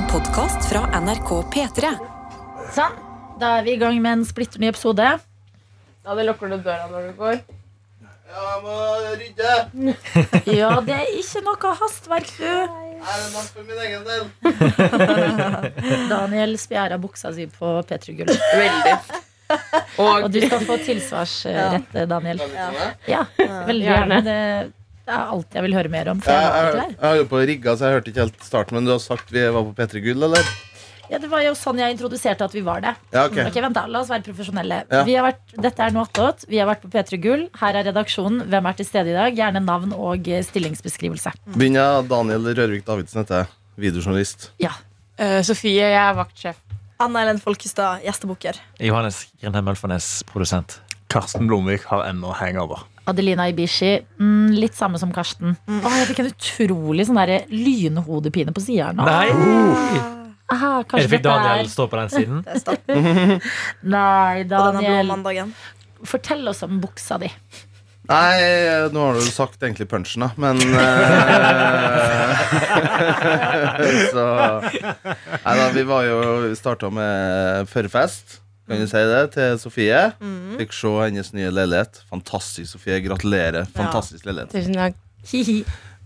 En podkast fra NRK P3. Sånn, da er vi i gang med en splitter ny episode. Ja, det lukker du døra når du går. Ja, Jeg må rydde. Ja, det er ikke noe hastverk, du. Er det nok for min egen del? Daniel spjæra buksa si på P3 Gull. Veldig. Og Og du skal få tilsvarsrett, Daniel. Ja, veldig gjerne. Det er alt jeg vil høre mer om. For Jeg, var ikke jeg der. på rigga, så jeg hørte ikke helt starten, men du har sagt vi var på P3 Gull, eller? Ja, det var jo sånn jeg introduserte at vi var det. Ja, ok. Ok, vent da, La oss være profesjonelle. Ja. Vi har vært, dette er noe attåt. Vi har vært på P3 Gull. Her er redaksjonen. Hvem er til stede i dag? Gjerne navn og eh, stillingsbeskrivelse. Begynner. Daniel Rørvik Davidsen heter jeg. Videojournalist. Ja. Eh, Sofie, jeg er vaktsjef. Anna Ellen Folkestad, gjestebukker. Johannes Grindheim Mølfernes, produsent. Karsten Blomvik har ennå hangover. Adelina Ibishi. Mm, litt samme som Karsten. Åh, jeg fikk en utrolig sånn der lynhodepine på sida her nå. Nei! Aha, Jeg kanskje fikk Daniel er stå på den siden. Det er Nei, Daniel. Fortell oss om buksa di. Nei, nå har du jo sagt egentlig punchen, da, men eh, Så Nei da, vi var jo starta med førfest, kan du si det, til Sofie. Fikk se hennes nye leilighet. Fantastisk, Sofie. Gratulerer. Fantastisk leilighet. Tusen takk.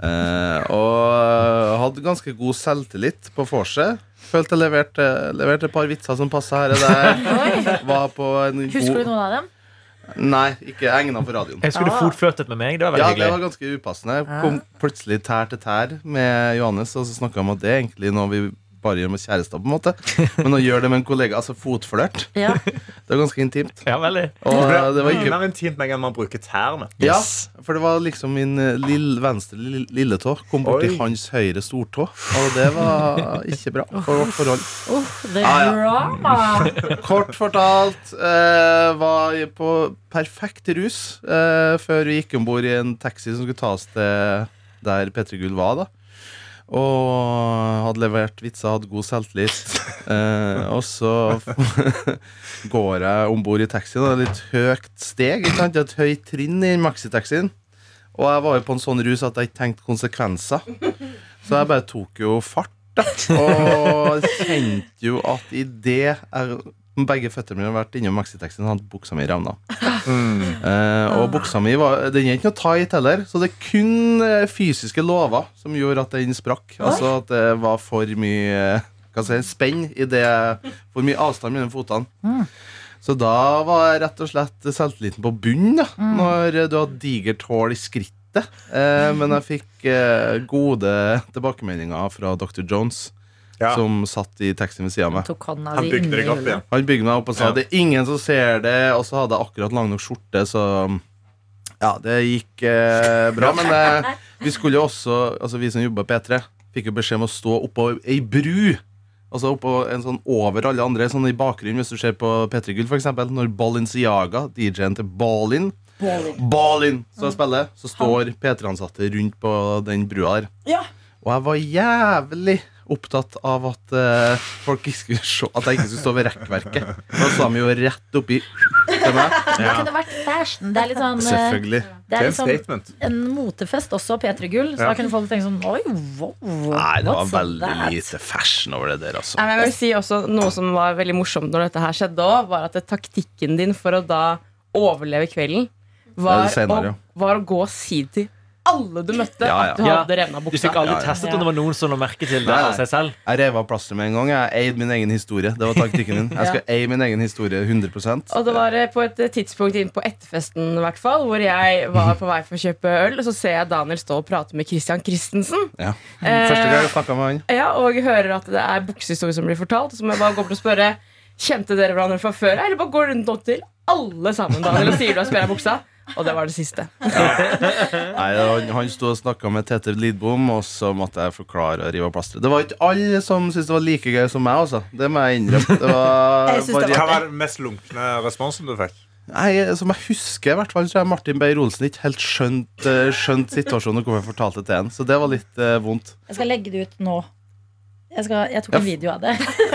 Eh, og hadde ganske god selvtillit på vorset. Følte jeg leverte, leverte et par vitser som passa her og der. Var på en Husker du noen av dem? Nei, ikke egna for radioen. Jeg skulle du Ah. fotflørtet med meg. Det var Ja, veldig det var ganske upassende. Jeg kom plutselig tær til tær med Johannes, og så snakka vi om at det er egentlig noe vi bare gjør med kjærester, på en måte. Men å gjøre det med en kollega, altså fotflørt, Ja. det er ganske intimt. Ja, veldig. Og det var ikke mer intimt med en man bruker tærne. Ja, for det var liksom min lille, venstre lille lilletå kom borti hans høyre stortå, og det var ikke bra for vårt forhold. Oh, the Ah, ja. Kort fortalt eh, var jeg på perfekt rus eh, før vi gikk om bord i en taxi som skulle ta oss til der P3 Gull var. da Og hadde levert vitser, hadde god selvtillit. Eh, og så går jeg om bord i taxien, det er litt høyt steg. Ikke sant? Et høyt trinn i maxitaxien. Og jeg var jo på en sånn rus at jeg ikke tenkte konsekvenser. Så jeg bare tok jo fart. Da. Og kjente jo at idet jeg begge føttene mine har vært innom maxitaxien, hadde buksa mi revna. Eh, og buksa mi var Den er ikke noe tight heller, så det er kun eh, fysiske lover som gjorde at den sprakk. Altså at det var for mye hva si, spenn i det For mye avstand mellom fotene. Så da var jeg rett og slett selvtilliten på bunnen, da, når du har digert hull i skrittet. Eh, men jeg fikk eh, gode tilbakemeldinger fra Dr. Jones, Ja. som satt i taxien ved sida av meg. Han bygde deg opp igjen. Han bygde meg opp og sa Ja. det er ingen som ser det, og så hadde jeg akkurat lang nok skjorte, så ja, det gikk eh, bra. Men eh, vi skulle jo også, altså vi som jobba P3, fikk jo beskjed om å stå oppå ei bru. Altså oppå en sånn over alle andre, sånn i bakgrunnen, hvis du ser på P3 Gull, f.eks. Når Balinciaga, DJ-en til Balin, Balin så spiller, så står P3-ansatte rundt på den brua der. Ja. Og jeg var jævlig opptatt av at uh, folk ikke skulle se At jeg ikke skulle stå ved rekkverket. Da sa de jo rett oppi til meg. Det kunne vært fashion. Det er litt sånn eh, Selvfølgelig. Det Det er er en en motefest også, P3 Gull. Så Ja. da kunne folk tenke sånn Oi, wow. Nei, det var veldig that? lite fashion over det der, altså. Nei, men jeg vil si også Noe som var veldig morsomt når dette her skjedde også, var at taktikken din for å da overleve kvelden, var, Ja, senere, å, var å gå side til alle du møtte, Ja, ja. at du Ja. hadde revna Du buksa. fikk aldri Ja, ja. testet om det var noen som la merke til det Nei, av seg selv. Jeg rev av plasteret med en gang. Jeg eide min egen historie. Det var taktikken min. Jeg skal eie min egen historie 100% Og det var eh, på et eh, tidspunkt inn på etterfesten i hvert fall, hvor jeg var på vei for å kjøpe øl, og så ser jeg Daniel stå og prate med Christian Christensen. ja. Første gang jeg snakka med han. Ja, og hører at det er buksehistorie som blir fortalt. Så må jeg bare gå bort og spørre Kjente dere hverandre fra før? Eller bare går rundt opp til alle sammen Daniel, og sier du har spjæra buksa? Og det var det siste. Nei, han, han sto og snakka med Tete Lidbom, og så måtte jeg forklare og rive av plasteret. Det var ikke alle som syntes det var like gøy som meg, altså. Det må jeg innrømme. Det var Jeg bare- Hva var den mest lunkne responsen du fikk? Nei, Som jeg husker, i hvert fall, så har Martin Beyer-Olsen ikke helt skjønt, eh, skjønt situasjonen og hvorfor jeg fortalte det til han. Så det var litt eh, vondt. Jeg skal legge det ut nå. Jeg, skal, jeg tok en video av det.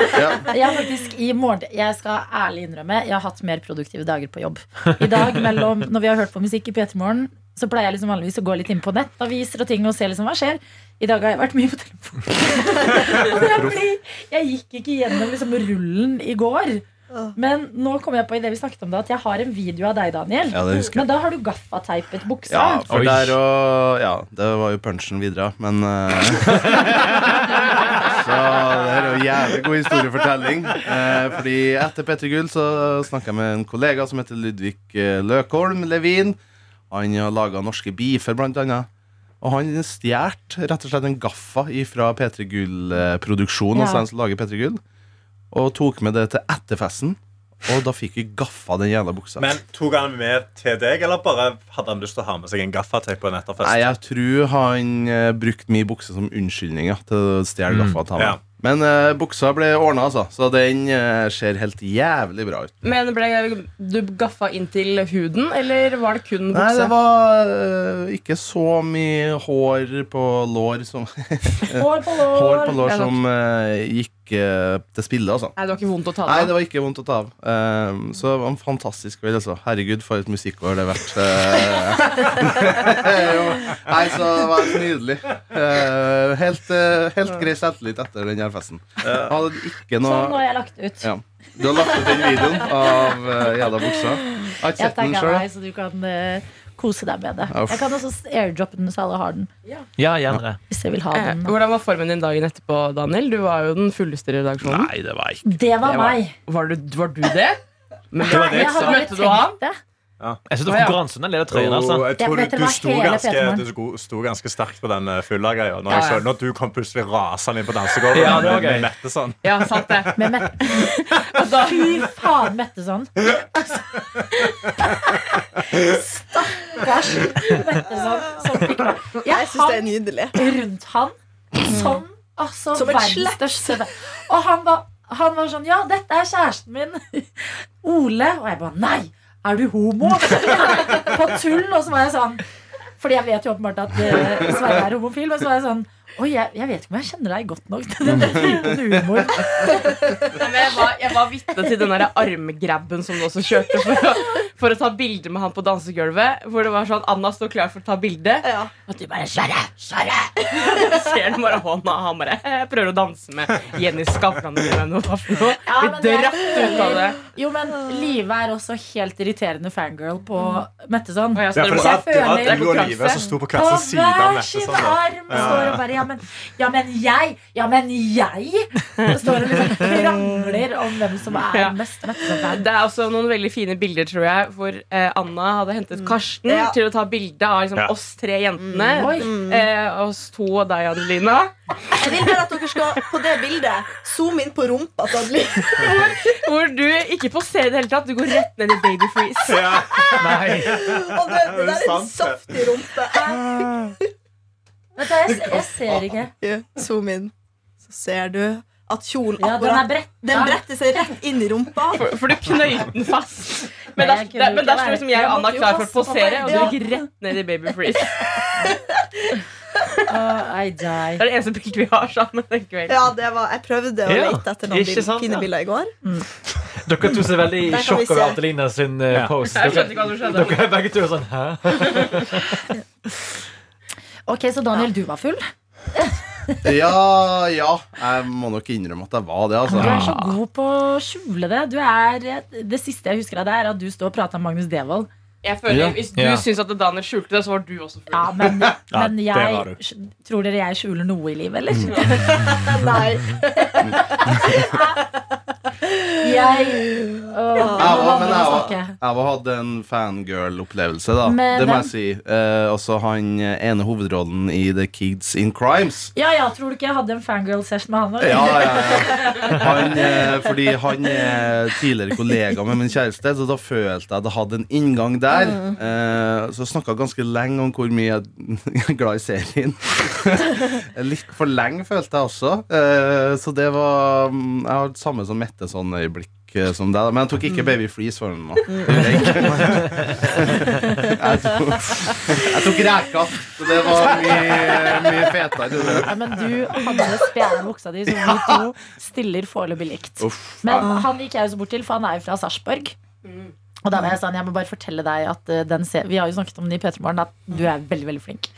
Jeg faktisk i morgen Jeg skal ærlig innrømme Jeg har hatt mer produktive dager på jobb. I dag mellom Når vi har hørt på musikk i P3 Morgen, så pleier jeg liksom vanligvis å gå litt inn på nett, aviser og ting og se liksom hva skjer. I dag har jeg vært mye på telefonen. Jeg gikk ikke gjennom liksom, rullen i går. Men nå kom jeg på i det vi snakket om det at jeg har en video av deg, Daniel. Ja, det jeg. Men da har du gaffateipet buksa. Ja, for der og Ja, det var jo punchen videre, men eh, Så det er jo en jævlig god historiefortelling. Eh, fordi etter P3 Gull så snakka jeg med en kollega som heter Ludvig eh, Løkholm Levin. Han har laga norske beefer, blant annet. Og han stjal rett og slett en gaffa fra P3 Gull-produksjonen. Ja. Altså den som lager P3 Gull Og tok med det til etterfesten. Og da fikk vi gaffa den jævla buksa. Men Tok han med til deg, eller bare hadde han lyst til å ha med seg en gaffateip på en etterfest? Nei, jeg tror han uh, brukte min bukse som unnskyldning ja, til å stjele gaffa ham. Ja. Men uh, buksa ble ordna, altså. Så den uh, ser helt jævlig bra ut. Men ble du gaffa inn til huden, eller var det kun Nei, det var uh, ikke så mye hår på lår som Hår på lår. Hår på lår som gikk eh, til spille, altså. Nei, det var ikke vondt å ta Nei, det var ikke vondt å ta av. Um, så det var en fantastisk kveld, altså. Herregud, for et musikkår det har vært. eh. Nei, så det var nydelig. Uh, helt, uh, helt grei selvtillit etter den her festen. Hadde ikke Sånn, har jeg lagt ut. ja. Du har lagt ut den videoen av uh, jævla buksa. Jeg har ikke sett den sjøl. så du kan kose deg med det. Uff. Jeg kan også airdroppe den, hvis alle har den. Ja, gjerne. Hvis jeg vil ha Eh, den. Hvordan var formen din dagen etterpå, Daniel? Du var jo den fulleste i redaksjonen. Nei, det var ikke Det var Det var- meg. Var du, var du det? Men Det var det Jeg han? tenkt det. Jeg syns det var konkurransen den trøyen. altså jeg tror du, du, sto ganske, du sto- ganske sterkt på den uh, fylla-greia. Når, Ja, jeg ja. når du kom plutselig rasende inn på dansegulvet Ja, med, med Mette sånn. Ja, sant det. Med Mette. Fy faen, Mette sånn. Altså. Stakkars Mette sånn. Som fikk Jeg Jeg syns det er nydelig. rundt han som altså, Som et verdens slett. største. Og han var, han var sånn Ja, dette er kjæresten min. Ole. Og jeg bare Nei! Er du homo? På tull. Og så var jeg sånn Fordi jeg vet jo åpenbart at eh, Sverre er homofil. Men så var jeg sånn Oi, jeg, jeg vet ikke om jeg kjenner deg godt nok til den typen humor. Nei, jeg var, jeg var vitne til den der armgrabben som du også kjørte for å, for å ta bilde med han på dansegulvet. Hvor det var sånn Anna står klar for å ta bilde, Ja. og du bare Sverre! Sverre! Ser den bare hånda, og han bare jeg prøver å danse med Jenny Skavlan eller noe. noe. Ja, Blir dratt ut av det. Jo, men Live er også helt irriterende fangirl på Mette sånn. Og jeg Ja, for det er var, at, føler- du og Live som sto på hver sin side av hver Mette. sin Sånn, arm står og bare ja men, ja, men jeg! Ja, men jeg! Står og liksom krangler om hvem som er Ja. mest Mette. Det er også noen veldig fine bilder, tror jeg, hvor eh, Anna hadde hentet Karsten Ja. til å ta bilde av liksom, Ja. oss tre jentene. Mm. Eh, oss to og deg, Adelina. Jeg vil bare at dere skal på det bildet zoome inn på rumpa til Adeline. Hvor du ikke poserer i det hele tatt. Du går rett ned i baby freeze. Ja. Nei. Og det, det det er en saftig rumpe. Vet du, jeg, jeg ser ikke. Ja, Zoom inn. Så ser du at kjolen Ja, den er akkurat. Den bretter seg rett inn i rumpa. For, for du knøyt den fast. Men der, der, men der står liksom jeg og Anna klar for å posere, og du gikk rett ned i baby freeze. Oh, I Det die. er det eneste bildet vi har sammen den kvelden. Ja, det var, Jeg prøvde å Ja, lete etter noen bild, sant, fine ja. bilder i går. Dere to ser veldig i sjokk over. Adelina sin uh, Ja. post. Dere, dere er begge to sånn Hæ? Ok, så Daniel, du var full? Ja, ja. Jeg må nok innrømme at jeg var det, Du er altså. så god på å skjule det. Du er, det siste jeg husker av deg, er at du står og prater om Magnus Devold. Jeg føler, Ja. Hvis du Ja. syns at Daniel skjulte det, så var du også full. Ja, men, men ja, du. jeg Tror dere jeg skjuler noe i livet, eller? Nei. Jeg Ava hadde en fangirl-opplevelse, da. Men det må jeg si. Eh, også han eh, ene hovedrollen i The Kids in Crimes. Ja, ja, tror du ikke jeg hadde en fangirl-session med han? òg? Ja, ja, ja. Han, eh, fordi han er tidligere kollega med min kjæreste, så da følte jeg at jeg hadde en inngang der. Eh, så snakka ganske lenge om hvor mye jeg er glad i serien. Litt for lenge, følte jeg også. Eh, så det var mm, Jeg har samme som Mette sånn øyeblikk eh, som det. Men jeg tok ikke Baby Freeze for. Det jeg. Jeg tok, jeg tok reka, så det var mye, mye fetere. Ja, men du hadde spjæla buksa di, så vi to stiller foreløpig likt. Men han gikk jeg jo så bort til, for han er jo fra Sarpsborg. Og da var jeg sånn, jeg må bare fortelle deg at eh, den se Vi har jo snakket om det i P3 Morgen, at du er veldig veldig flink.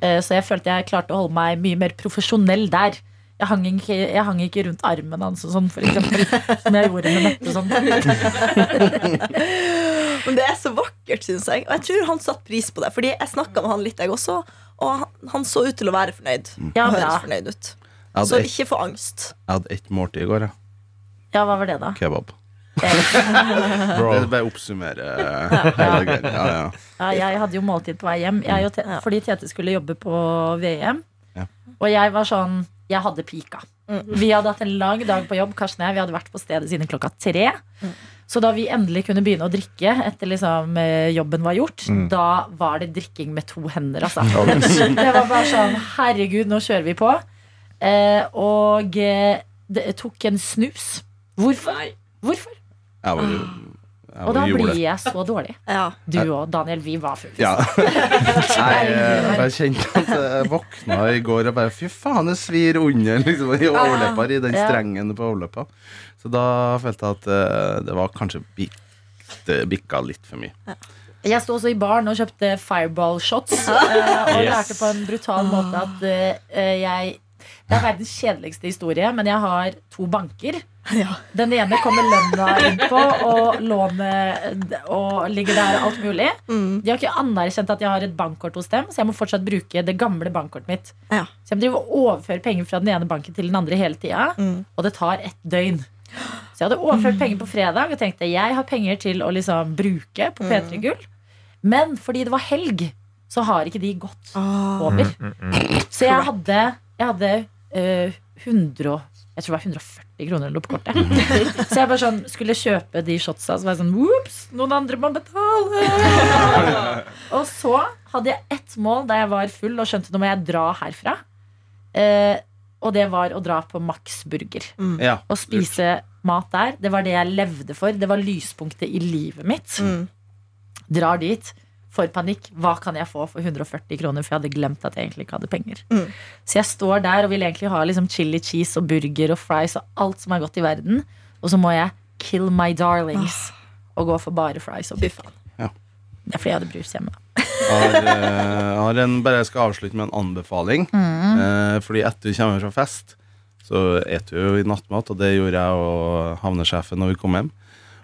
Eh, så jeg følte jeg klarte å holde meg mye mer profesjonell der Jeg hang ikke, jeg hang ikke rundt armen hans og sånn, for eksempel. Som jeg gjorde med Mette. Sånn. Men det er så vakkert, syns jeg. Og jeg tror han satte pris på det. Fordi jeg snakka med han litt, jeg også. Og han, han så ut til å være fornøyd. Ja, bra. høres fornøyd ut. Så ikke få angst. jeg hadde ett måltid i går, jeg. Ja, hva var det, da? Kebab. Bro. Det bare oppsummere hele greia. Ja, ja. Ja, jeg hadde jo måltid på vei hjem. Fordi Tete skulle jobbe på VM. Ja. Og jeg var sånn Jeg hadde pika. Vi hadde hatt en lang dag på jobb. Karsten og jeg, vi hadde vært på stedet siden klokka tre. Så da vi endelig kunne begynne å drikke etter liksom eh, jobben var gjort, da var det drikking med to hender, altså. Det var bare sånn Herregud, nå kjører vi på. Eh, og eh, det tok en snus. Hvorfor? Hvorfor? Jeg var jeg Og da blir jeg så dårlig. Ja. Du og Daniel, vi var fulle. Ja. Nei, jeg bare kjente at jeg våkna i går og bare Fy faen, det svir under liksom, i overleppa i den strengen på overleppa. Så da følte jeg at eh, det var kanskje bik, det bikka litt for mye. Jeg sto også i baren og kjøpte fireball shots. eh, og lærte på en brutal måte at eh, jeg Det er verdens kjedeligste historie, men jeg har to banker. Ja. Den ene kommer lønna inn på, og lånet og ligger der og alt mulig. Mm. De har ikke anerkjent at jeg har et bankkort hos dem, så jeg må fortsatt bruke det gamle bankkortet mitt. Ja. Så jeg må overføre penger fra den ene banken til den andre hele tida, Mm. og det tar ett døgn. Så jeg hadde overført penger på fredag og tenkte jeg har penger til å liksom bruke på P3 Gull. Men fordi det var helg, så har ikke de gått Ah. over. Mm, mm. Så jeg hadde, jeg hadde eh, 100 og- Jeg tror det var 140 kroner eller noe på kortet. Så jeg bare sånn skulle kjøpe de shotsa, så var jeg sånn Ops, noen andre må betale! og så hadde jeg ett mål da jeg var full og skjønte nå må jeg dra herfra. Eh, og det var å dra på Max Burger. Ja. og spise mat der. Det var det jeg levde for. Det var lyspunktet i livet mitt. Mm. Drar dit, får panikk. Hva kan jeg få for 140 kroner? For jeg hadde glemt at jeg egentlig ikke hadde penger. Mm. Så jeg står der og vil egentlig ha liksom chili cheese og burger og fries og alt som er godt i verden. Og så må jeg kill my darlings og gå for bare fries og burger. faen. Det er fordi jeg hadde brus hjemme. Jeg har, eh, har en, bare jeg skal avslutte med en anbefaling. Eh, fordi etter du kommer fra fest, så eter du jo i nattmat, og det gjorde jeg og havnesjefen når vi kom hjem.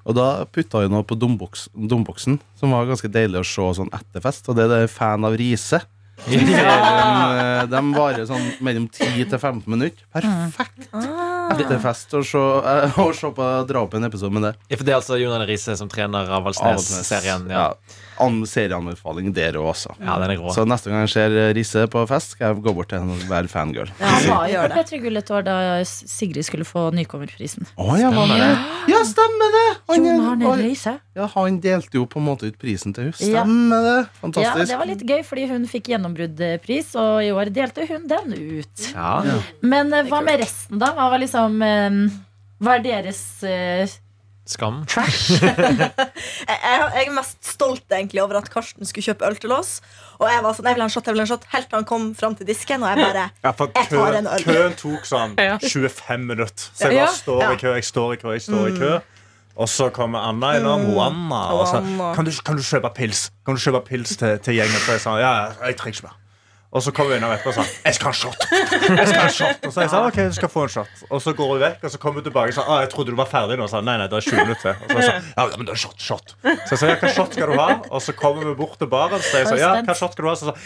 Og da putta vi noe på domboks, domboksen, som var ganske deilig å se sånn etter fest. Og det er det fan av Riise. Serien, eh, De varer sånn mellom 10 til 15 minutter. Perfekt etter fest å se, eh, å se på dra opp en episode med det. Ja, for det er altså Jon Arne Riise som trener av Valsnes-serien. Ja. ja. serieanbefaling der òg, også. ja, den er grå. Så neste gang jeg ser Risse på fest, skal jeg gå bort til henne og være fangirl. Ja, han var Gjør det. P3 Gull et år da Sigrid skulle få Nykommerprisen. Å, ja, var Stemmer det? Ja, stemmer det! Han, Jon Arne Riise. ja, han delte jo på en måte ut prisen til henne. Ja. Stemmer det? Ja, det var litt gøy, fordi hun fikk gjennombruddpris, og i år delte hun den ut. Ja. Men eh, hva med resten, da? Hva var liksom eh, Hva er deres eh, Skam. trash? Jeg, er mest stolt egentlig over at Karsten skulle kjøpe øl til oss. Og jeg var sånn, jeg vil ha en shot, jeg vil ha en shot Helt til han kom fram til disken, og jeg bare Ja, for Jeg tar en øl. køen tok sånn 25 minutter. Så jeg bare står i kø, jeg står i kø, jeg står i kø. Og så kommer Anna innom. Mm. Anna. Og så, Anna. kan, du, kan du kjøpe pils Kan du kjøpe pils til, til gjengen? Så jeg sa ja, ja, jeg trenger ikke mer. Og så kommer hun etterpå og sa jeg skal ha en shot. Jeg skal ha en shot Og så jeg sa ok, du skal få en shot. Og så går hun vekk, og så kommer hun tilbake og sa ah, jeg trodde du var ferdig nå. Og så, nei, nei, det er 20 minutter. Og så sa jeg, ja, men det er shot, shot. Så jeg sa ja, hva shot skal du ha? Og så kommer vi bort til baren. Så jeg sa ja, hva shot skal du ha? Så sa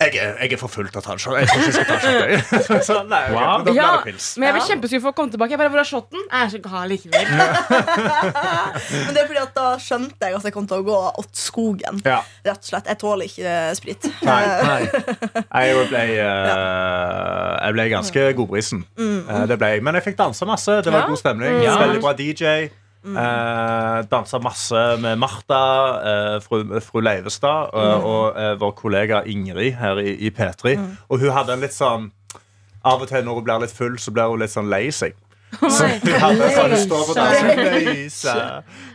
jeg er, jeg er for full til å ta en shot. Jeg tror ikke jeg skal ta en shot. jeg. Så nei, okay. Wow. men da Ja, men jeg blir Ja. for å komme tilbake. Jeg bare, Hvor er shotten? Jeg skal ikke ha likevel. Men det er fordi at da skjønte jeg at jeg kom til å gå åt skogen. Ja. Rett og slett, Jeg tåler ikke eh, sprit. Nei. Eh, Nei, Jeg ble, uh, jeg ble ganske godbrisen. Eh, det ble jeg. Men jeg fikk dansa masse. Det var Ja. god stemning. Ja. Veldig bra DJ. Uh, dansa masse med Martha, eh, fru, fru Leivestad mm. og eh, vår kollega Ingrid her i, i P3. Og hun hadde en litt sånn Av og til når hun blir litt full, så blir hun litt sånn lei seg. Så, sånn, står på danseplace.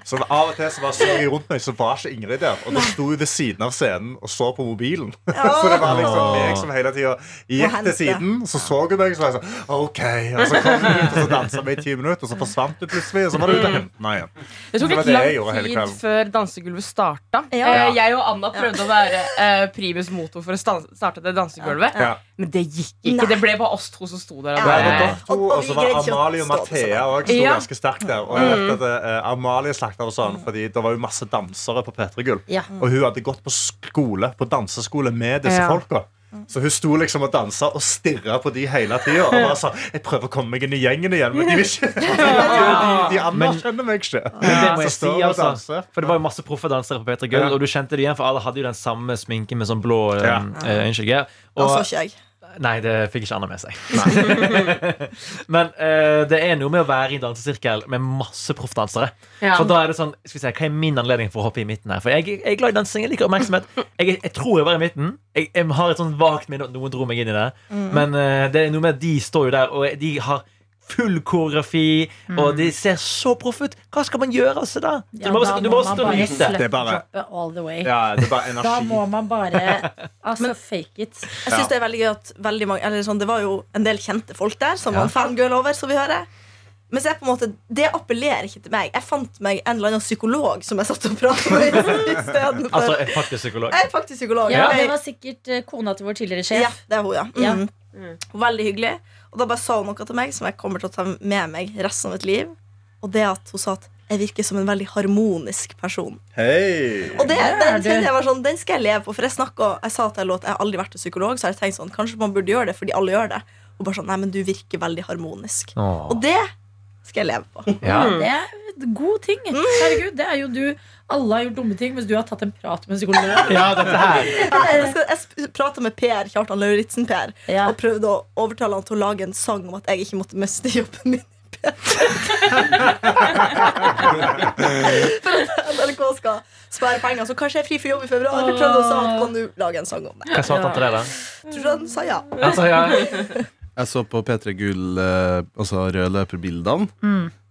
Så av og til så bare så jeg rundt meg, så var ikke Ingrid der. Og da sto hun ved siden av scenen og så på mobilen. Så det var liksom meg som hele tida gikk til siden. Så så hun meg, så var jeg sånn OK. Og så kom hun ut, og så dansa vi i ti minutter, og så forsvant hun plutselig. Og så var det ute og hente meg igjen. Det tok litt lang tid før dansegulvet starta. Ja. Eh, Jeg og Anna prøvde å være eh, primus motor for å starte det dansegulvet. Ja. Men det gikk ikke. Nei. Det ble bare oss to som sto der. Ja. Det var dere to, Og- vi så var Amalie og Mathea òg sto Ja. ganske sterkt der. Og jeg vet at uh, Amalie snakket av sånn Fordi det var jo masse dansere på P3 Gull. Ja. Og hun hadde gått på skole På danseskole med disse Ja. folka. Så hun sto liksom og dansa og stirra på de hele tida. Og bare sa jeg prøver å komme meg inn i gjengen igjen, men de vil ikke. De, de anerkjenner meg ikke. Men det må jeg si, altså. For det var jo masse proffe dansere på P3 Gull, Ja. og du kjente det igjen, for alle hadde jo den samme sminken med sånn blå Ja. eh, øyenskygge. Da Og, jeg. Nei, det fikk ikke Anna med seg. Men uh, det er noe med å være i en dansesirkel med masse proffdansere. Ja. For da er det sånn, skal vi se, Hva er min anledning for å hoppe i midten her? For jeg, jeg er glad i dansing. Jeg liker oppmerksomhet. Jeg, jeg tror jeg var i midten. Jeg, jeg har et sånn vagt minne at noen dro meg inn i det. Men uh, det er noe med at de står jo der, og de har full koreografi, og de ser så proffe ut. Hva skal man gjøre altså da? Ja, du må, da du må man bare er bare- all the way. Ja, det er bare Da må man bare Altså, fake it. Jeg synes det er veldig gøy at veldig mange eller sånn, Det var jo en del kjente folk der som var fangirl over, som vi hører. Men så er på en måte, det appellerer ikke til meg. Jeg fant meg en eller annen psykolog som jeg satt og pratet med. Altså en faktisk psykolog. Jeg er faktisk psykolog. Ja, det var sikkert eh, kona til vår tidligere Ja, sjef. det er hun, ja. Ja. Mm. Veldig hyggelig. Og da bare sa hun noe til meg som jeg kommer til å ta med meg resten av mitt liv. Og det at hun sa at jeg virker som en veldig harmonisk person. Hei! Og det, den, jeg var sånn, den skal jeg leve på. For jeg snakket, jeg sa til henne at jeg har aldri vært til psykolog, så har jeg tenkt sånn, kanskje man burde gjøre det fordi alle gjør det. Og bare sånn, nei, men du virker veldig harmonisk. Åh. Og det skal jeg leve på. Ja. Det er god ting. Herregud, det er jo du Alle har gjort dumme ting, mens du har tatt en prat med en psykolog. ja, dette her. Jeg, skal, jeg prata med Per, Kjartan Lauritzen-Per, Ja. og prøvde å overtale han til å lage en sang om at jeg ikke måtte miste jobben min. For at NRK skal spare penger, så kanskje jeg er fri for jobb i februar. Jeg prøvde å sa at kan du lage en sang om det. Hva sa han til deg, da? Tror du han sa ja? Altså, ja. Jeg så på P3 Gull, eh, altså rød løperbildene.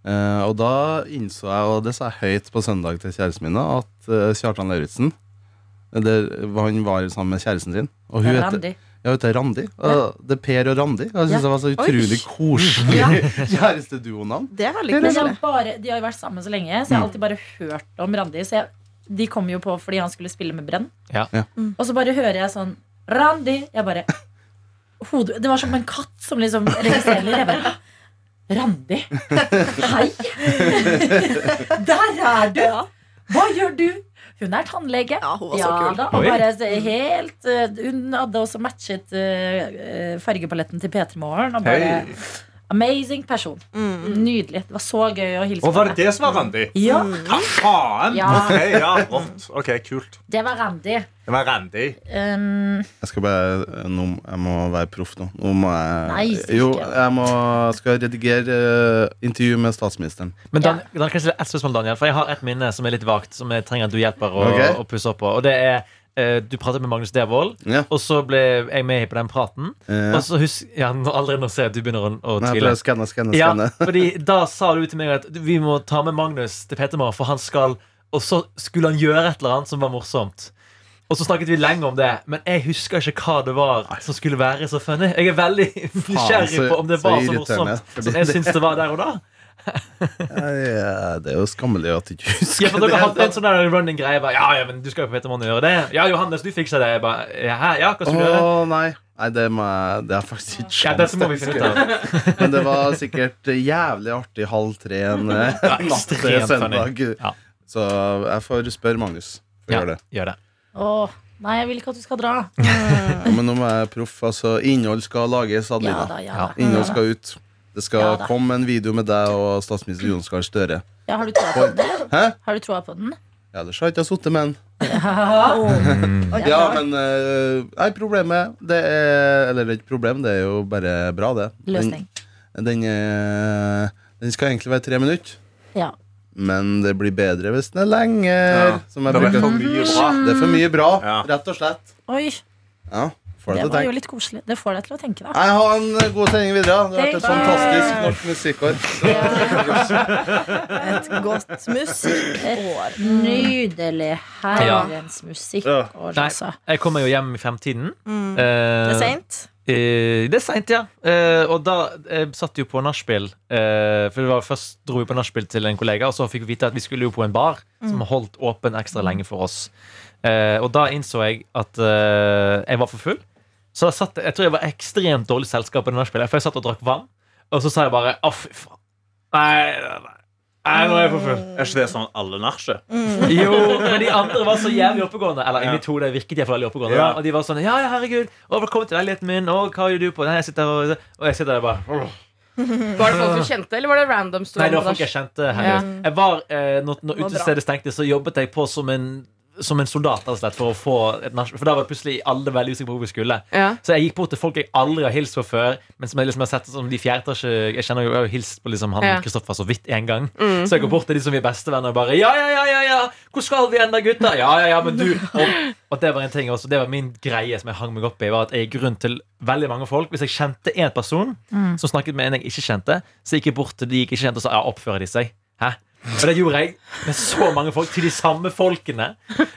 Eh, og da innså jeg, og det sa jeg høyt på søndag til kjæresten min, at eh, Kjartan Lauritzen Han var sammen med kjæresten sin. Og hun heter, ja, hun heter Randi. Ja. det er Per og Randi. Jeg synes Ja. det var så utrolig koselig kjæresteduonavn. Det er veldig koselig. bare, de har jo vært sammen så lenge, så jeg har alltid bare hørt om Randi. Så jeg, de kom jo på fordi han skulle spille med Brenn. Ja. Ja. Og så bare hører jeg sånn Randi! Jeg bare hodet, Det var som en katt som liksom registrerer. Jeg bare Randi! Hei! Der er du! Hva gjør du? Hun er tannlege. Ja, hun var så kul. Da, og bare helt eh, Hun hadde også matchet eh, fargepaletten til P3 Morgen. Og bare Hei. Amazing person. Nydelig. Det var så gøy å hilse Og var det det som var Randi? Ja, Hva faen? Ja. Ok, ja, rått. Ok, kult. det var Randi. Det var Randi. Um, Jeg skal bare nå, Jeg må være proff nå. Nå må jeg Nei. Jo, jeg må, skal redigere uh, intervju med statsministeren. Men Dan, Dan, kan jeg stille et spørsmål, Daniel? For jeg har et minne som er litt vagt, som jeg trenger at du hjelper å, okay. å pusse opp på. Og det er eh, Du pratet med Magnus Devold, Ja. og så ble jeg med på den praten. Ja. Og så husk, ja, nå, Allerede nå ser jeg at du begynner å, å Nei, jeg tvile. prøver å skanne, skanne, Ja, skanne. fordi Da sa du til meg at vi må ta med Magnus til Petermar, for han skal Og så skulle han gjøre et eller annet som var morsomt. Og så snakket vi lenge om det, men jeg husker ikke hva det var som skulle være så funny. Jeg er veldig nysgjerrig så- på om det så var så irriterende, morsomt fordi som jeg det- syns det var der og da. Ja, det er jo skammelig at du ikke husker Ja, for dere hadde det. en sånn der running greie bare, Ja, ja, men du skal jo vite om han gjør det Ja, Johannes, du fikser det Jeg bare, ja, hæ? ja, hva skal du gjøre? gjøre? nei. nei, det, må jeg, det er faktisk ikke Ja, det må vi finne ut av Men det var sikkert jævlig artig halv tre en eh, natt til søndag. Ja. Så jeg får spørre Magnus. For Ja, gjør det. gjør det åh, nei, jeg vil ikke at du skal dra. Ja, men nå må jeg proff. Altså, innhold skal lages, Adelina. ja Ja. Innhold skal ut. Det skal Ja da. komme en video med deg og statsminister Jonas Gahr Støre. Ja, har du troa på den, eller? Hæ? Har du troa på den? Ja, Ellers har jeg ikke sittet med den. Ja, men eh, Nei, problemet det er Eller det er ikke problem, det er jo bare bra, det. Løsning. Den, den, eh, den skal egentlig være tre minutter. Ja. Men det blir bedre hvis den er lenger. Ja. Som jeg Det er bruker. for mye bra. Det er for mye bra, Ja. rett og slett. Oi. Ja. Får deg Det til å var jo litt koselig. Det får deg til å tenke, da. Jeg har en eh, god sending videre. Det har vært et fantastisk norsk musikkår. Et godt musikkår. Nydelig. Herrens musikkår, Ja. Altså. jeg kommer jo hjem i fremtiden. Mm. Eh, Det er seint. Eh, det er seint, ja. Eh, og da eh, satt jo på nachspiel. Eh, for det var Først dro vi på nachspiel til en kollega, og så fikk vi vite at vi skulle jo på en bar som holdt åpen ekstra lenge for oss. Eh, og da innså jeg at jeg var for full. Så jeg, satt, jeg tror jeg var ekstremt dårlig selskap på det nachspielet, for jeg satt og drakk vann. Og så sa jeg bare å, fy faen. Nei, nei, nei. Nei, nå er jeg for full. Er ikke det sånn alle nachspiel? Jo, men de andre var så jævlig oppegående. Eller i Ja. mitt hode virket de veldig oppegående. Ja. Og de var sånn Ja, ja, herregud. Og velkommen til leiligheten min. Og hva gjør du på? Nei, jeg sitter og Og jeg sitter der bare. Var det folk du kjente, eller var det random? Nei, det var folk jeg kjente. Heldigvis. Jeg var, eh, når når utestedet stengte, så jobbet jeg på som en som en soldat altså, for å få et nach- For da var plutselig alle veldig usikre på hvor vi skulle. Ja. Så jeg gikk bort til folk jeg aldri har hilst på før. Men som jeg liksom har sett som de fjerde Jeg kjenner jo, jeg har hilst på liksom han Ja. Kristoffer så vidt én gang. Så jeg går bort til de som er bestevenner og bare Ja, ja, ja, ja, ja Hvor skal vi hen da, gutter? Ja, ja, ja, men du Og, og det var en ting også Det var min greie som jeg hang meg opp i, var at jeg gikk rundt til veldig mange folk. Hvis jeg kjente én person som snakket med en jeg ikke kjente, så gikk jeg bort til de jeg ikke kjente og sa ja, oppfører de seg. Hæ? Og det gjorde jeg med så mange folk, til de samme folkene.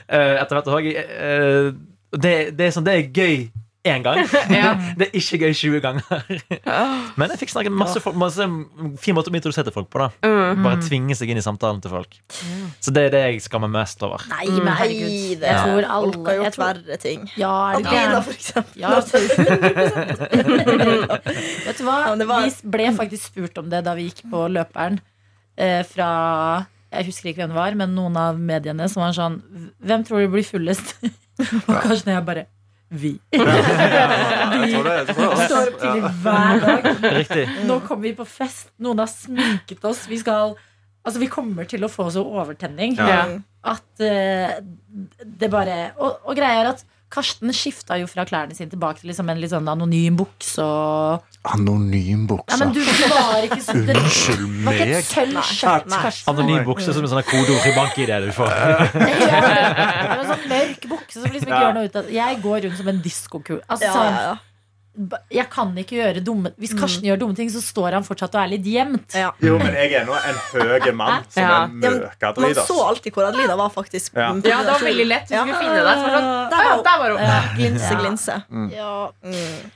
eh, etter hvert også. Eh, det, det, er sånn, det er gøy én gang. Det er ikke gøy 20 ganger. Men jeg fikk snakket med masse folk. Masse fin måte å introdusere til folk på. da Mm. Bare tvinge seg inn i samtalen til folk. Så det er det jeg skammer mest over. Nei, men herregud. Jeg tror folk har alle gjort verre ting. Ja, Adelina, for eksempel. Ja, Vet du hva? Vi ble faktisk spurt om det da vi gikk på løperen. Eh, fra Jeg husker ikke hvem det var, men noen av mediene som var sånn Hvem tror du blir fullest? Og kanskje jeg bare Vi. vi det. Står opp tidlig hver dag. Riktig. Nå kommer vi på fest. Noen har sminket oss. Vi skal Altså, vi kommer til å få så overtenning at uh, det bare og, og greia er at Karsten skifta jo fra klærne sine tilbake til liksom en litt sånn anonym bukse og Anonym bukse? Ja, men du var ikke så Det Unnskyld var ikke et meg. Karsten. Anonym bukse som en sånn kodeord i bank-ID du får. Ja, det var en sånn mørk bukse som liksom ikke Ja. gjør noe ut av Jeg går rundt som en diskokule. Altså, Ja, ja, ja. Jeg kan ikke gjøre dumme Hvis Karsten gjør dumme ting, så står han fortsatt og er litt gjemt. Ja. Jo, men jeg er nå en høy mann som Ja. er Ja, men Man så alltid hvor Adelina var, faktisk. Ja. Ja, det var veldig lett. Du Ja. skulle finne deg. Så var det sånn, Der ja, der var hun. Ja. Glinse, Ja. glinse. Ja.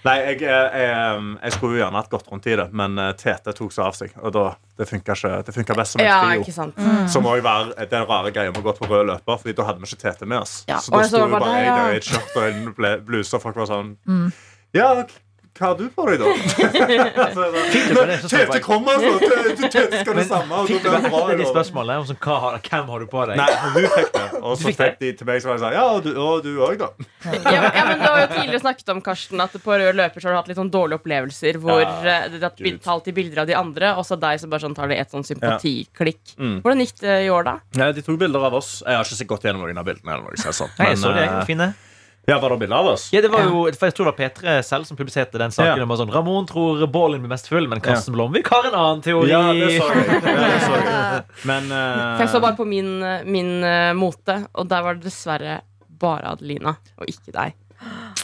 Nei, jeg, jeg, jeg, jeg skulle jo gjerne hatt gått rundt i det, men eh, Tete tok seg av seg. Og da, det funka ikke. Det funka best som en Ja, trio. sant. Som òg var den rare greia med å gå på rød løper, Fordi da hadde vi ikke Tete med oss. Ja. Så da så sto jo bare jeg der i et skjørt og en bluse, og folk var sånn Ja, hva har du på deg, da? altså, Fikk du på det? Så sa Tete kommer, så Tete, skal det samme. Og Fikk du da ble det et av de spørsmålene om sånn, hva har, hvem har du på deg? Nei, hun fikk det. Og så fikk fikk de til meg, så var jeg sånn Ja, og du- og du òg, da. Ja, men- ja, men Du har jo tidligere snakket om Karsten at på rød løper så har du hatt litt sånn dårlige opplevelser. Hvor Ja, eh, det har talt i bilder av de andre, og så deg som bare sånn tar det et sånn sympatiklikk. Mm. Hvordan gikk det i år, da? Ja, de tok bilder av oss. Jeg har ikke sett godt gjennom noen av bildene. Eller noe, sånn. Men, jeg så det, eh, fine. Ja, var det bilde av oss? Ja, det var jo, for Jeg tror det var P3 selv som publiserte den saken. Ja. om sånn, Ramon tror Bålen blir mest full, men Karsten Blomvik har en annen teori. Ja, det så jeg. Ja, det så jeg. Men uh... For Jeg så bare på min, min uh, mote, og der var det dessverre bare Adelina, og ikke deg.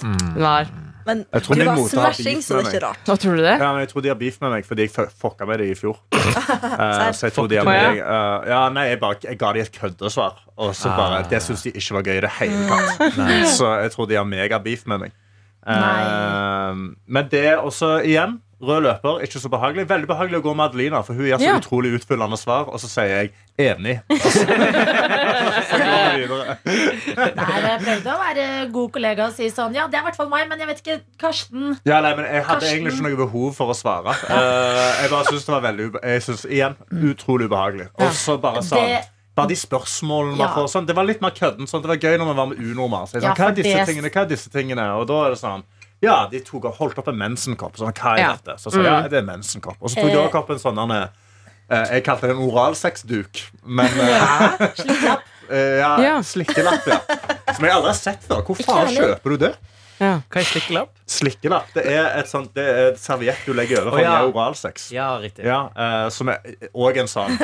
Mm. Det var Men Jeg tror du var smashing, så det er ikke rart. Hva tror du det? Ja, men Jeg tror de har beef med meg fordi jeg fucka med det i fjor. uh, så jeg tror de har du? meg uh, Ja, nei, jeg, bare, jeg ga dem et køddesvar, og så bare Det syns de ikke var gøy i det hele tatt. Så jeg tror de har mega-beef med meg. Uh, men det er også igjen Rød løper, ikke så behagelig. Veldig behagelig å gå med Adelina, for hun gir så Ja. utrolig utfyllende svar, og så sier jeg enig. Nei, jeg prøvde å være god kollega og si sånn Ja, det er i hvert fall meg, men jeg vet ikke Karsten. Ja, nei, men Jeg hadde Karsten. egentlig ikke noe behov for å svare. Uh, jeg bare synes det var veldig Jeg synes, igjen, utrolig ubehagelig. Og så bare sånn Det- Bare de spørsmålene man Ja. får sånn, Det var litt mer kødden. Sånn, det var gøy når man var med unormer. Så jeg, Ja, sånn, hva er disse tingene? Hva er disse tingene? Og da er det sånn Ja, de tok og holdt opp en mensenkopp. Sånn, hva er Ja. dette? Så sa ja, det er mensenkopp. Og så tok de Eh. også opp en sånn eh, Jeg kalte det en oralsexduk. Men eh, Slikkelapp. Eh, ja, Ja. slikkelapp, ja. Som jeg aldri har sett før. Hvor faen kjøper du det? Ja. Hva er slikkelapp? Slikkelapp. Det er et sånt Det er et serviett du legger over for Å, ja. oralsex. Ja, riktig. Ja, eh, som er òg en sånn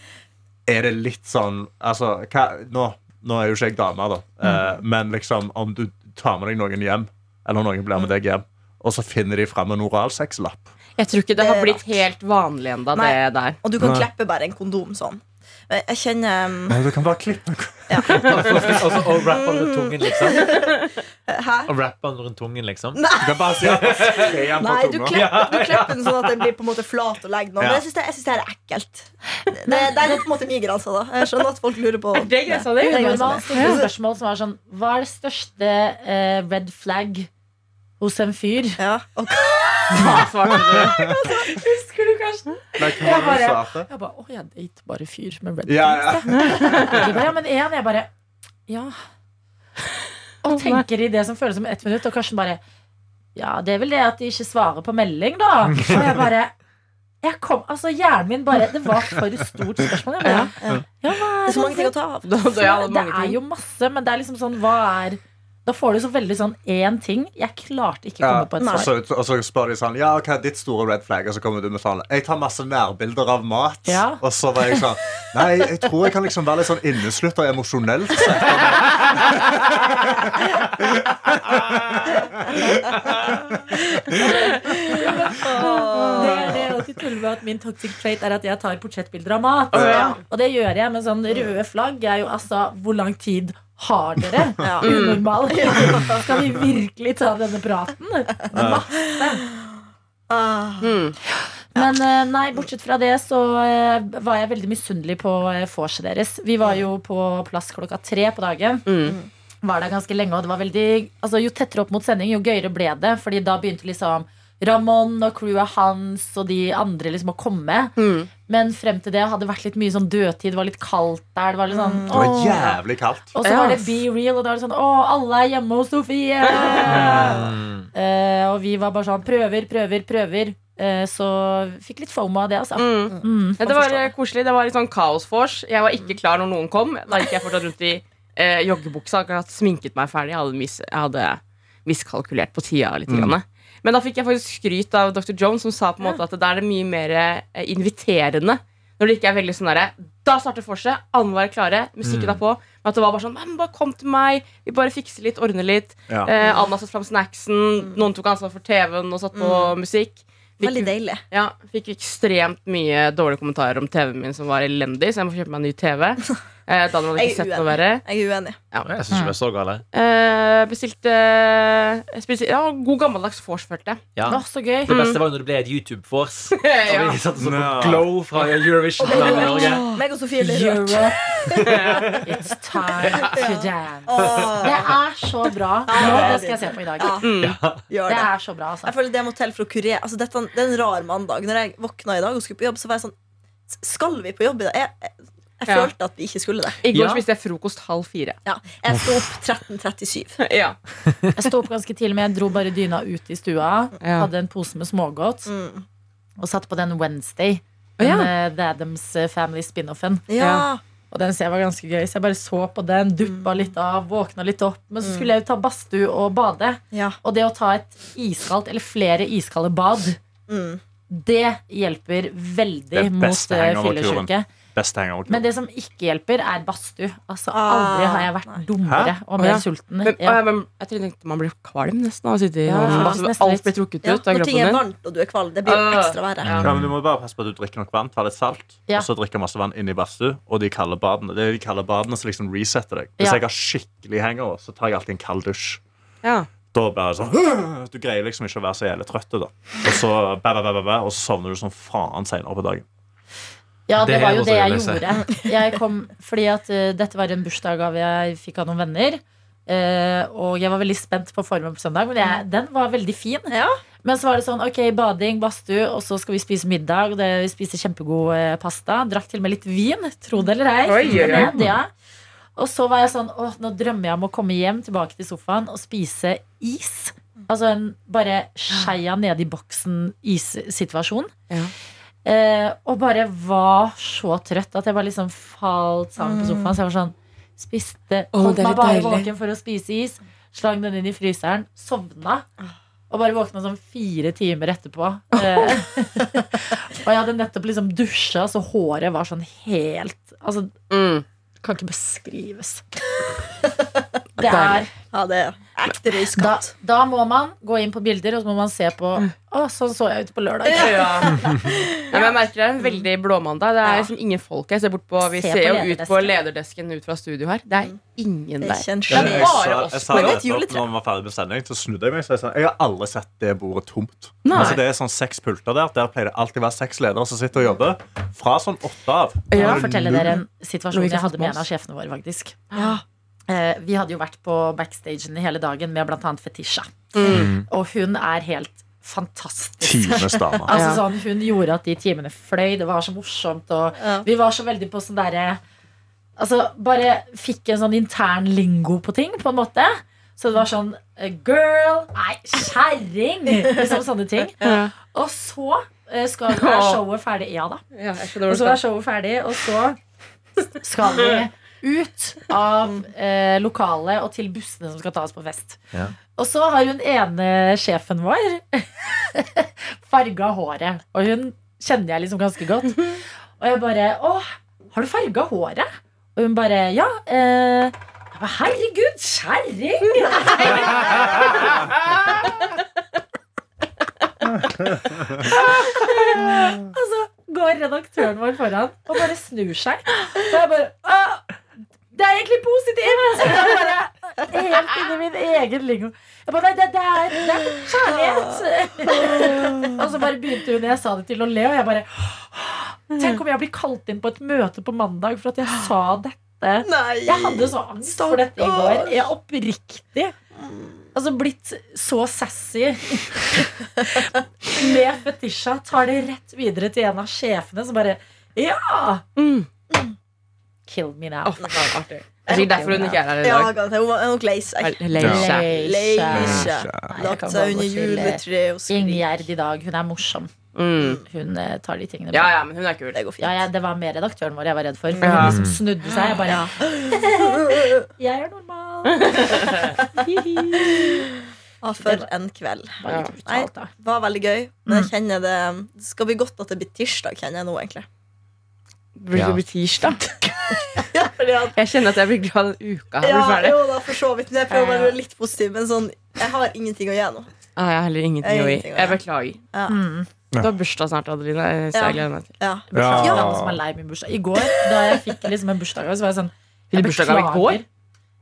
Er det litt sånn Altså, hva, nå, nå er jo ikke jeg dame, da, eh, men liksom om du tar med deg noen hjem eller noen blir med deg hjem, og så finner de fram en oralsexlapp. Jeg tror ikke det har blitt helt vanlig ennå. Og du kan Nei. kleppe bare en kondom sånn. Men Jeg kjenner um, Nei, Du kan bare klippe Og så- og rappe den rundt tungen, liksom. Hæ? Og rappe den rundt tungen, liksom. Nei, du klipper, du klipper den sånn at den blir på en måte flat og legger den. Men Ja. jeg syns det, er ekkelt. Det, det er på en måte min grense. da Jeg skjønner at folk lurer på det di? Er grensa man spørsmål som er sånn Hva er det største uh, red flag hos en fyr? Ja, og Hva svarte du? Husker? Nei, Jeg hva bare- svarte? Jeg bare, å, jeg date bare fyr med red Ja, ja. jeg. Bare, ja, men en, jeg bare Ja. Og tenker i det som føles som ett minutt, og Karsten bare Ja, det er vel det at de ikke svarer på melding, da. Og jeg bare jeg kom, altså Hjernen min bare Det var for stort spørsmål. Jeg bare, ja. ja, Det er så mange ting å ta av. Det er jo masse, men det er liksom sånn Hva er Da får du så veldig sånn én ting. Jeg klarte ikke å Ja, komme på et og, svar. så, og så spør de sånn Ja, hva er ditt store red flag? Og så kommer du med sånn Jeg tar masse nærbilder av mat. Ja. Og så var jeg sånn Nei, jeg tror jeg kan liksom være litt sånn inneslutta emosjonelt sett. Det er det jeg alltid tuller med at min toxic trait er at jeg tar portrettbilder av mat. Ja. Og det gjør jeg med sånn røde flagg. Er jo altså Hvor lang tid har dere? Ja. Unormal. Skal vi virkelig ta denne praten? Masse. Ah. Mm. Men eh, nei, bortsett fra det så eh, var jeg veldig misunnelig på eh, vorset deres. Vi var jo på plass klokka tre på dagen. Mm. Var der ganske lenge, og det var veldig altså, Jo tettere opp mot sending, jo gøyere ble det. Fordi da begynte liksom Ramón og crewet hans og de andre liksom å komme. Mm. Men frem til det hadde det vært litt mye sånn dødtid. Det var litt kaldt der. Det var litt sånn, Det var jævlig kaldt. Og så var det Be Real, og da var det sånn Å, alle er hjemme hos Sofie! uh, og vi var bare sånn Prøver, prøver, prøver. Eh, så fikk litt fomo av det, altså. Mm. Mm. Ja, det var koselig. Det var litt sånn kaosvors. Jeg var ikke klar når noen kom. Da gikk jeg fortsatt rundt i eh, joggebuksa. Akkurat sminket meg ferdig. Jeg hadde, mis jeg hadde miskalkulert på tida litt. Grann. Men da fikk jeg faktisk skryt av Dr. Jones, som sa på en måte at det er det mye mer eh, inviterende. Når det ikke er veldig sånn derre Da starter vorset, alle må være klare, musikken er på. Men at det var bare sånn Men bare kom til meg, vi bare fikser litt, ordner litt. Ja. Eh, Anna satte fram snacksen, noen tok ansvar for TV-en og satt på musikk. Fikk- Veldig deilig. ja, fikk ekstremt mye dårlige kommentarer om TV-en min som var elendig, så jeg må kjøpe meg en ny TV. Eh, Daniel hadde Jeg ikke sett noe verre. Jeg er uenig. Jeg syns ikke vi er så gale. Eh, bestilte, spiste, ja, God gammeldags vors, følte jeg. Ja. Å, så gøy. Det beste var jo når det ble et YouTube-vors. Ja. Og vi satt og så på Glow fra Eurovision i Norge. Meg og Sofie ble rørt. It's time to dance. Oh. Det er så bra. Nå, det skal jeg se på i dag. ja, gjør Det det. er så bra, altså. Jeg føler det må til for å kurere altså, dette, Det er en rar mandag. Når jeg våkna i dag og skulle på jobb, så var jeg sånn Skal vi på jobb i dag? Jeg, jeg, Ja. følte at vi ikke skulle det. I går Ja. spiste jeg frokost halv fire. Ja. Jeg sto opp 13.37. Ja. Jeg sto opp ganske tidlig, men jeg dro bare dyna ut i stua. Ja. Hadde en pose med smågodt Mm. og satt på den Wednesday. Den eh, The Addams eh, Family spin-offen. Ja. Og den ser jeg var ganske gøy, så jeg bare så på den, duppa litt av, våkna litt opp. Men så skulle jeg jo ta badstue og bade. ja. Og det å ta et iskaldt, eller flere iskalde bad, Mm. det hjelper veldig Det er mot eh, fyllesyke. Best hangout. Men det som ikke hjelper, er badstue. Altså, Ah, aldri har jeg vært dummere Hæ? og mer ja. sulten. Men, Ja. å, ja, men jeg tenkte man blir kvalm nesten av å sitte i Ja, ja, badstue. Alt blir trukket Ja, ut av når ting er kroppen din. varmt og du er kvalm, det blir jo Ah, ekstra verre. ja. Ja, men Du må bare passe på at du drikker nok vann, ta litt salt, Ja. og så drikke masse vann inn i badstue. Og de kalde badene. Det er de kalde badene som liksom resetter deg. Hvis Ja. jeg har skikkelig hangover, så tar jeg alltid en kald dusj. Ja. Da bare sånn Du greier liksom ikke å være så jævlig trøtt. da Og så, og så sovner du som faen senere på dagen. Ja, det Det var jo det jeg lese. gjorde. Jeg kom, fordi at uh, dette var en bursdagsgave jeg fikk av noen venner. Uh, og jeg var veldig spent på formen på søndag, men jeg, den var veldig fin. Ja. Men så var det sånn, ok, bading, badstue, og så skal vi spise middag. Og det, vi spiser kjempegod eh, pasta. Drakk til og med litt vin, tro det eller ei. Oi, oi, oi. ja. Og så var jeg sånn, åh, nå drømmer jeg om å komme hjem tilbake til sofaen og spise is. Altså en bare skeia nedi i boksen is-situasjon. Ja. Eh, og bare var så trøtt at jeg bare liksom falt sammen på sofaen. Så jeg var sånn Spiste Holdt er meg bare deilig. våken for å spise is. Slang den inn i fryseren. Sovna. Og bare våkna sånn fire timer etterpå. Eh, og jeg hadde nettopp liksom dusja, så håret var sånn helt Altså, Mm. kan ikke beskrives. Det er Ja, det er ekte Da, røyskatt. da må man gå inn på bilder, og så må man se på Å, sånn så jeg ut på lørdag. Ja. Ja, men jeg merker det er en veldig blåmandag. Det er Ja. liksom ingen folk her. Se bort på, vi Se ser jo ut på lederdesken. ut fra studio her. Det er ingen Det er der. er bare oss jeg sa det det. Når vi var ferdig med sending, så snudde jeg meg. Så jeg, sa, jeg har aldri sett det bordet tomt. Altså, det er sånn seks pulter der. Der pleier det alltid å være seks ledere som sitter og jobber. Fra sånn åtte av. Jeg Ja. fortelle dere en situasjon jeg hadde med en av sjefene våre. faktisk Eh, Vi hadde jo vært på backstagen hele dagen med blant annet Fetisha. Mm. Og hun er helt fantastisk. Altså sånn, Hun gjorde at de timene fløy. Det var så morsomt. Og Ja. vi var så veldig på sånn derre Altså, bare fikk en sånn intern lingo på ting, på en måte. Så det var sånn eh, Girl! Nei, kjerring! Liksom sånne ting. Ja. Og så eh, skal er showet ferdig. Ja da. Ja, Og så er showet ferdig, og så skal vi ut av eh, lokalet og til bussene som skal ta oss på fest. Ja. Og så har hun ene sjefen vår farga håret. Og hun kjenner jeg liksom ganske godt. Og jeg bare Å, har du farga håret? Og hun bare Ja. Eh, Herregud, kjerring! og så går redaktøren vår foran og bare snur seg. Så jeg bare «Å, Det er egentlig positivt! Helt inni min egen lingo. Jeg bare, Nei, det, det, er, det er kjærlighet. og så bare begynte hun jeg sa det til å le, og jeg bare Tenk om jeg blir kalt inn på et møte på mandag for at jeg sa dette. Nei. Jeg hadde så angst for dette i går. Jeg er oppriktig. Altså blitt så sassy med fetisja. Tar det rett videre til en av sjefene som bare Ja! Mm. Kill me now. Oh, artig. Det er sikkert derfor hun ikke er her i dag. Ja, hun er nok lei seg. Lagt seg under juletreet og skrike. Ingjerd i dag. Hun er morsom. Mm. Hun eh, tar de tingene Ja, bra. ja, men hun er kul. Det går fint. Ja, ja, det var mer redaktøren vår jeg var redd for. For hun liksom snudde seg. Jeg bare Jeg er normal. ah, for en kveld. Nei, det var veldig gøy. Men jeg kjenner det Det skal bli godt at det blir tirsdag, kjenner jeg nå, egentlig. Blir det Ja. bli tirsdag? Ja, at Jeg kjenner at jeg blir glad den uka her ja, blir ferdig. jo da, for så vidt. Men jeg prøver å være litt positiv. Men sånn, jeg har ingenting å gjøre nå. Ah, jeg har heller ingenting Jeg å gi. ingenting å Jeg beklager. Ja. Mm. Du har bursdag snart, Adeline. Så jeg gleder meg til. Ja. Beklager Ja. til som er lei min bursdag. I går, da jeg fikk liksom en bursdagsgave, så var jeg sånn jeg beklager.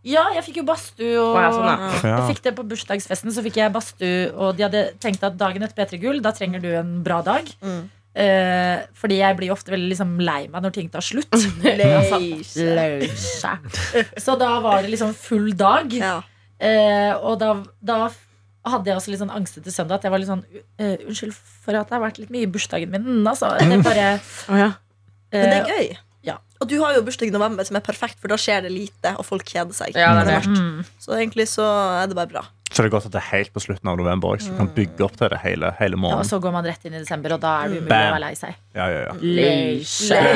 Ja, jeg fikk jo badstue. Og ja, sånn, ja. Ja. Jeg fikk det på bursdagsfesten, så fikk jeg badstue. Og de hadde tenkt at dagen etter P3 Gull, da trenger du en bra dag. Mm. Eh, fordi jeg blir ofte veldig liksom lei meg når ting tar slutt. Seg. Så da var det liksom full dag. Ja. Eh, og da, da hadde jeg også litt sånn angstete søndag. At jeg var litt sånn uh, Unnskyld for at det har vært litt mye i bursdagen min. Altså, det er bare ja. Men det er gøy. ja. Og du har jo bursdag i november, som er perfekt, for da skjer det lite, og folk kjeder seg. Ja, det det. mm, Så egentlig så er det bare bra. Så det er godt at det er helt på slutten av november så du kan bygge opp til det hele, hele ja, og så går man rett inn i desember, og da er det umulig Bam. å være lei seg. Ja, ja, ja. Lei seg.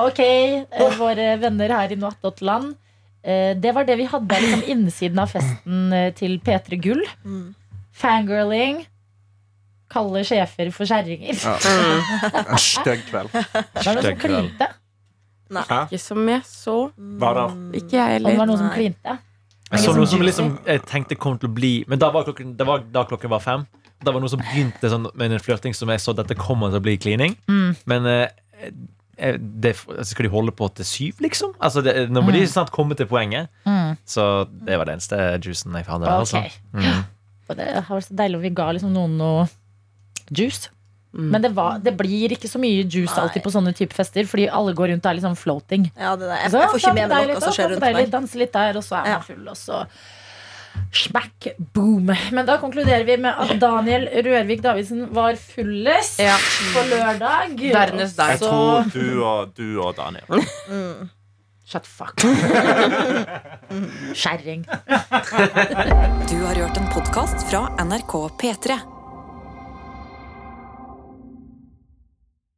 Ok, eh, våre venner her i Noattotland. Eh, det var det vi hadde liksom innsiden av festen eh, til P3 Gull. Mm. Fangirling. Kalle sjefer for kjerringer. En stygg kveld. Det var noen som klinte? Nei, Hæ? Ikke som jeg så. Var det? Ikke jeg det var heller. noen som klinte. Jeg så noe som som liksom jeg tenkte kom til å bli Men da var klokken, det var da klokken var fem. Da var det noe som begynte sånn med en flørting som jeg så dette kommer til å bli klining. Mm. Men eh, det, skal de holde på til syv, liksom? Altså, det, nå må de snart komme til poenget. Mm. Så det var den eneste juicen jeg fant. Okay. Altså. Mm. Og det har vært så deilig om vi ga liksom noen noe juice. Mm. Men det, var, det blir ikke så mye juice Nei. alltid på sånne type fester, fordi alle går rundt og er litt sånn floating. Ja, det der. Jeg, Så, jeg får ikke med meg noe som skjer rundt meg. Danse litt der, og så er Ja. man full, og så smack boom. Men da konkluderer vi med at Daniel Rørvik Davidsen var fullest Ja. på lørdag. Dernest deg. Jeg tror du og, du og Daniel. Shut fuck. Skjæring. Du har hørt en podkast fra NRK P3.